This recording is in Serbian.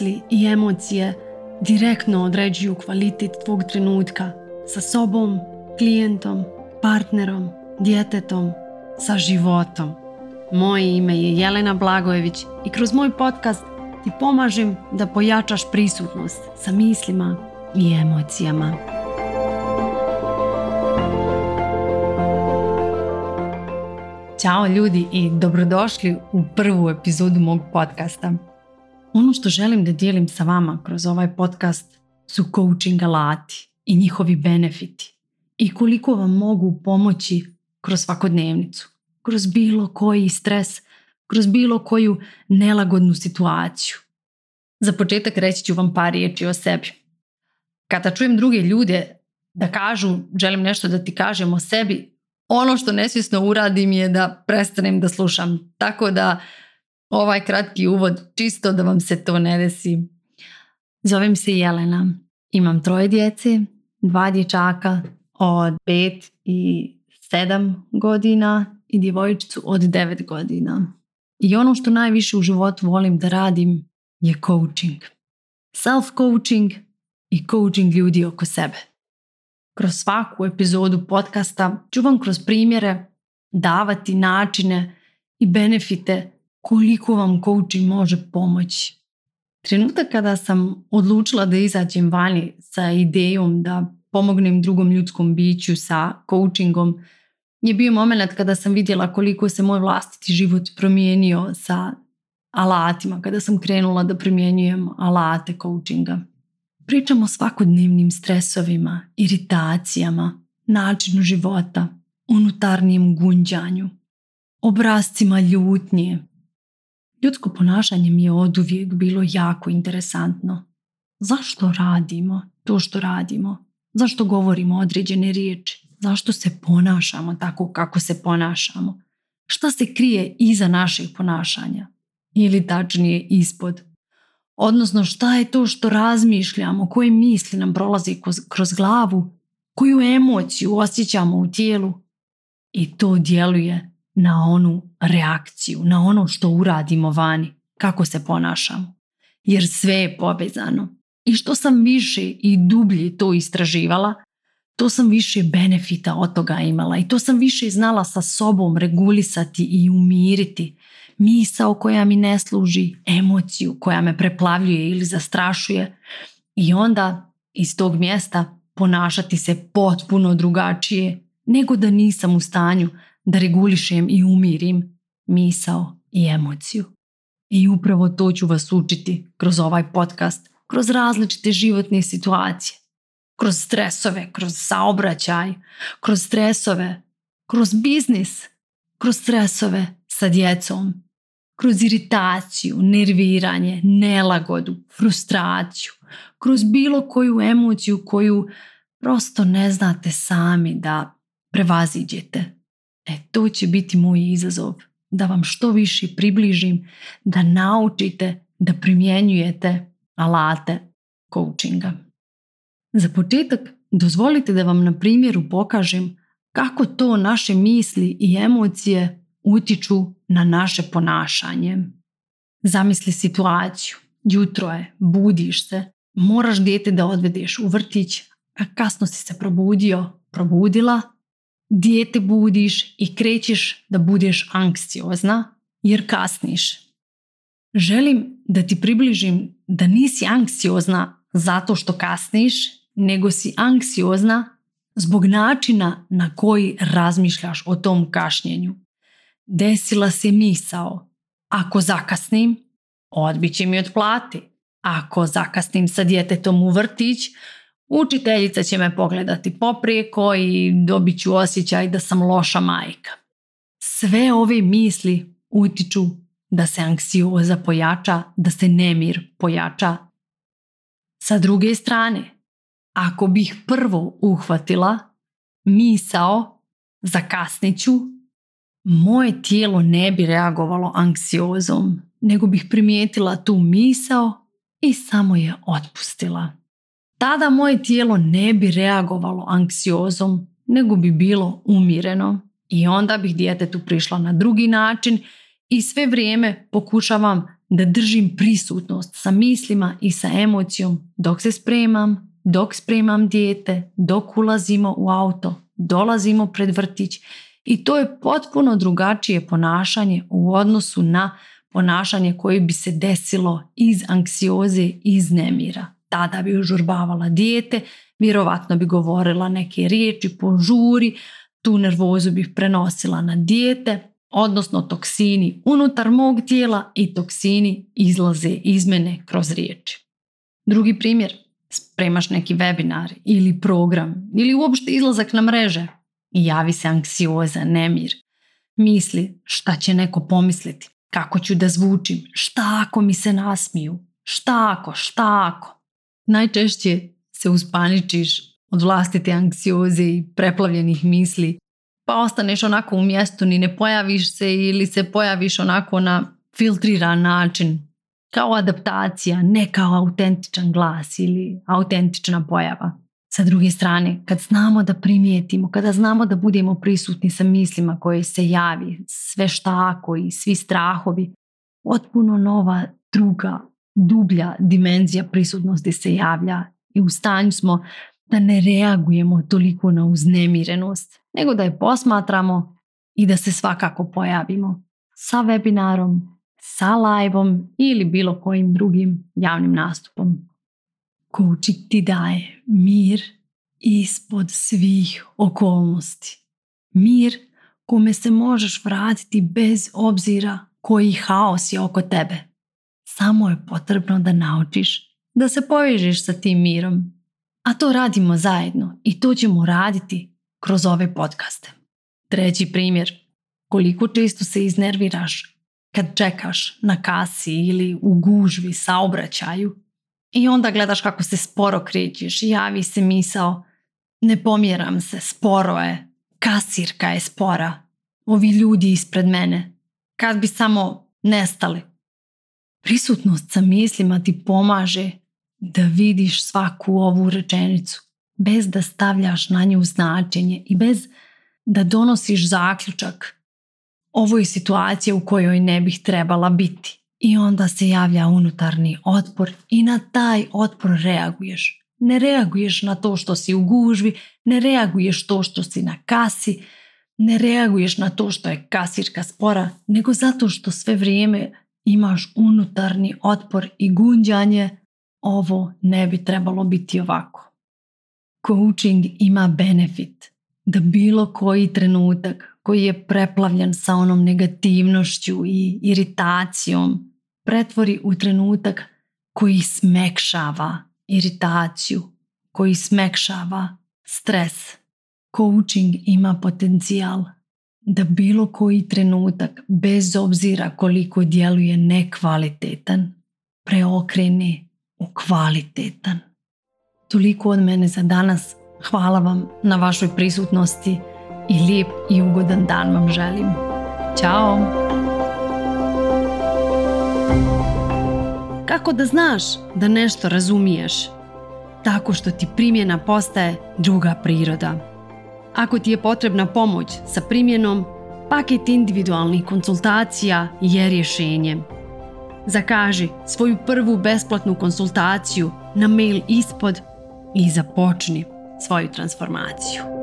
misli i emocije direktno određuju kvalitet tvog trenutka sa sobom, klijentom, partnerom, djetetom, sa životom. Moje ime je Jelena Blagojević i kroz moj podcast ti pomažem da pojačaš prisutnost sa mislima i emocijama. Ćao ljudi i dobrodošli u prvu epizodu mog podcasta. Ono što želim da dijelim sa vama kroz ovaj podcast su coaching alati i njihovi benefiti i koliko vam mogu pomoći kroz svakodnevnicu, kroz bilo koji stres, kroz bilo koju nelagodnu situaciju. Za početak reći ću vam par riječi o sebi. Kada čujem druge ljude da kažu želim nešto da ti kažem o sebi, ono što nesvjesno uradim je da prestanem da slušam. Tako da ovaj kratki uvod, čisto da vam se to ne desi. Zovem se Jelena, imam troje djece, dva dječaka od pet i sedam godina i djevojčicu od devet godina. I ono što najviše u životu volim da radim je coaching. Self-coaching i coaching ljudi oko sebe. Kroz svaku epizodu podcasta ću vam kroz primjere davati načine i benefite koliko vam coaching može pomoći. Trenutak kada sam odlučila da izađem vani sa idejom da pomognem drugom ljudskom biću sa coachingom je bio moment kada sam vidjela koliko se moj vlastiti život promijenio sa alatima, kada sam krenula da primjenjujem alate coachinga. Pričamo o svakodnevnim stresovima, iritacijama, načinu života, unutarnjem gunđanju, obrazcima ljutnje, Ljudsko ponašanje mi je od uvijek bilo jako interesantno. Zašto radimo to što radimo? Zašto govorimo određene riječi? Zašto se ponašamo tako kako se ponašamo? Šta se krije iza naših ponašanja? Ili tačnije ispod? Odnosno šta je to što razmišljamo, koje misli nam prolazi kroz glavu, koju emociju osjećamo u tijelu? I to djeluje na onu reakciju, na ono što uradimo vani, kako se ponašamo. Jer sve je povezano. I što sam više i dublje to istraživala, to sam više benefita od toga imala i to sam više znala sa sobom regulisati i umiriti. Misao koja mi ne služi, emociju koja me preplavljuje ili zastrašuje i onda iz tog mjesta ponašati se potpuno drugačije nego da nisam u stanju da regulišem i umirim misao i emociju. I upravo to ću vas učiti kroz ovaj podcast, kroz različite životne situacije, kroz stresove, kroz saobraćaj, kroz stresove, kroz biznis, kroz stresove sa djecom, kroz iritaciju, nerviranje, nelagodu, frustraciju, kroz bilo koju emociju koju prosto ne znate sami da prevaziđete. E, to će biti moj izazov, da vam što više približim, da naučite da primjenjujete alate coachinga. Za početak dozvolite da vam na primjeru pokažem kako to naše misli i emocije utiču na naše ponašanje. Zamisli situaciju. Jutro je, budiš se, moraš dijete da odvedeš u vrtić, a kasno si se probudio, probudila dijete budiš i krećeš da budeš anksiozna jer kasniš. Želim da ti približim da nisi anksiozna zato što kasniš, nego si anksiozna zbog načina na koji razmišljaš o tom kašnjenju. Desila se misao, ako zakasnim, odbit će mi od plati. Ako zakasnim sa djetetom u vrtić, Učiteljica će me pogledati poprijeko i dobit ću osjećaj da sam loša majka. Sve ove misli utiču da se anksioza pojača, da se nemir pojača. Sa druge strane, ako bih prvo uhvatila misao za ću, moje tijelo ne bi reagovalo anksiozom, nego bih primijetila tu misao i samo je otpustila tada moje tijelo ne bi reagovalo anksiozom, nego bi bilo umireno. I onda bih djetetu prišla na drugi način i sve vrijeme pokušavam da držim prisutnost sa mislima i sa emocijom dok se spremam, dok spremam dijete, dok ulazimo u auto, dolazimo pred vrtić i to je potpuno drugačije ponašanje u odnosu na ponašanje koje bi se desilo iz anksioze, iz nemira tada bi užurbavala dijete, vjerovatno bi govorila neke riječi, žuri, tu nervozu bih prenosila na dijete, odnosno toksini unutar mog tijela i toksini izlaze iz mene kroz riječi. Drugi primjer, spremaš neki webinar ili program ili uopšte izlazak na mreže i javi se anksioza, nemir. Misli šta će neko pomisliti, kako ću da zvučim, šta ako mi se nasmiju, šta ako, šta ako. Najčešće se uspaničiš od vlastite anksioze i preplavljenih misli, pa ostaneš onako u mjestu, ni ne pojaviš se ili se pojaviš onako na filtriran način, kao adaptacija, ne kao autentičan glas ili autentična pojava. Sa druge strane, kad znamo da primijetimo, kada znamo da budemo prisutni sa mislima koje se javi, sve štako i svi strahovi, otpuno nova, druga, dublja dimenzija prisutnosti se javlja i u stanju smo da ne reagujemo toliko na uznemirenost, nego da je posmatramo i da se svakako pojavimo sa webinarom, sa live ili bilo kojim drugim javnim nastupom. Coaching ti daje mir ispod svih okolnosti. Mir kome se možeš vratiti bez obzira koji haos je oko tebe. Samo je potrebno da naučiš da se povežeš sa tim mirom. A to radimo zajedno i to ćemo raditi kroz ove podcaste. Treći primjer. Koliko često se iznerviraš kad čekaš na kasi ili u gužvi saobraćaju i onda gledaš kako se sporo krećeš i javi se misao ne pomjeram se, sporo je, kasirka je spora, ovi ljudi ispred mene. Kad bi samo nestali, Prisutnost sa mislima ti pomaže da vidiš svaku ovu rečenicu bez da stavljaš na nju značenje i bez da donosiš zaključak. ovoj je u kojoj ne bih trebala biti. I onda se javlja unutarnji otpor i na taj otpor reaguješ. Ne reaguješ na to što si u gužvi, ne reaguješ to što si na kasi, ne reaguješ na to što je kasirka spora, nego zato što sve vrijeme imaš unutarnji otpor i gunđanje, ovo ne bi trebalo biti ovako. Coaching ima benefit da bilo koji trenutak koji je preplavljen sa onom negativnošću i iritacijom pretvori u trenutak koji smekšava iritaciju, koji smekšava stres. Coaching ima potencijal da bilo koji trenutak, bez obzira koliko djeluje nekvalitetan, preokreni u kvalitetan. Toliko od mene za danas. Hvala vam na vašoj prisutnosti i lijep i ugodan dan vam želim. Ćao! Kako da znaš da nešto razumiješ? Tako što ti primjena postaje druga priroda. Ako ti je potrebna pomoć sa primjenom, paket individualnih konsultacija je rješenjem. Zakaži svoju prvu besplatnu konsultaciju na mail ispod i započni svoju transformaciju.